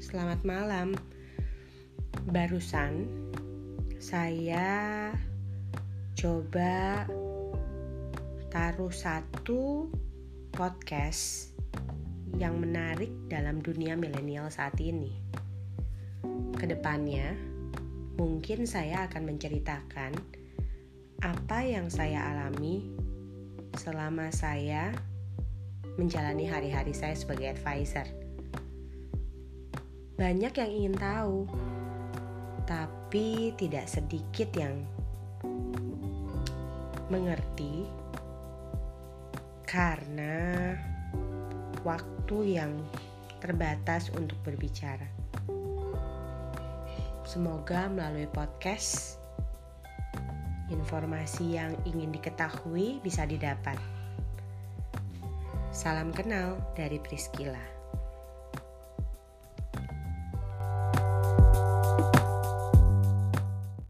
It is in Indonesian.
selamat malam. Barusan saya coba taruh satu podcast yang menarik dalam dunia milenial saat ini. Ke depannya, mungkin saya akan menceritakan apa yang saya alami selama saya menjalani hari-hari saya sebagai advisor. Banyak yang ingin tahu, tapi tidak sedikit yang mengerti karena waktu yang terbatas untuk berbicara. Semoga melalui podcast informasi yang ingin diketahui bisa didapat. Salam kenal dari Priscilla.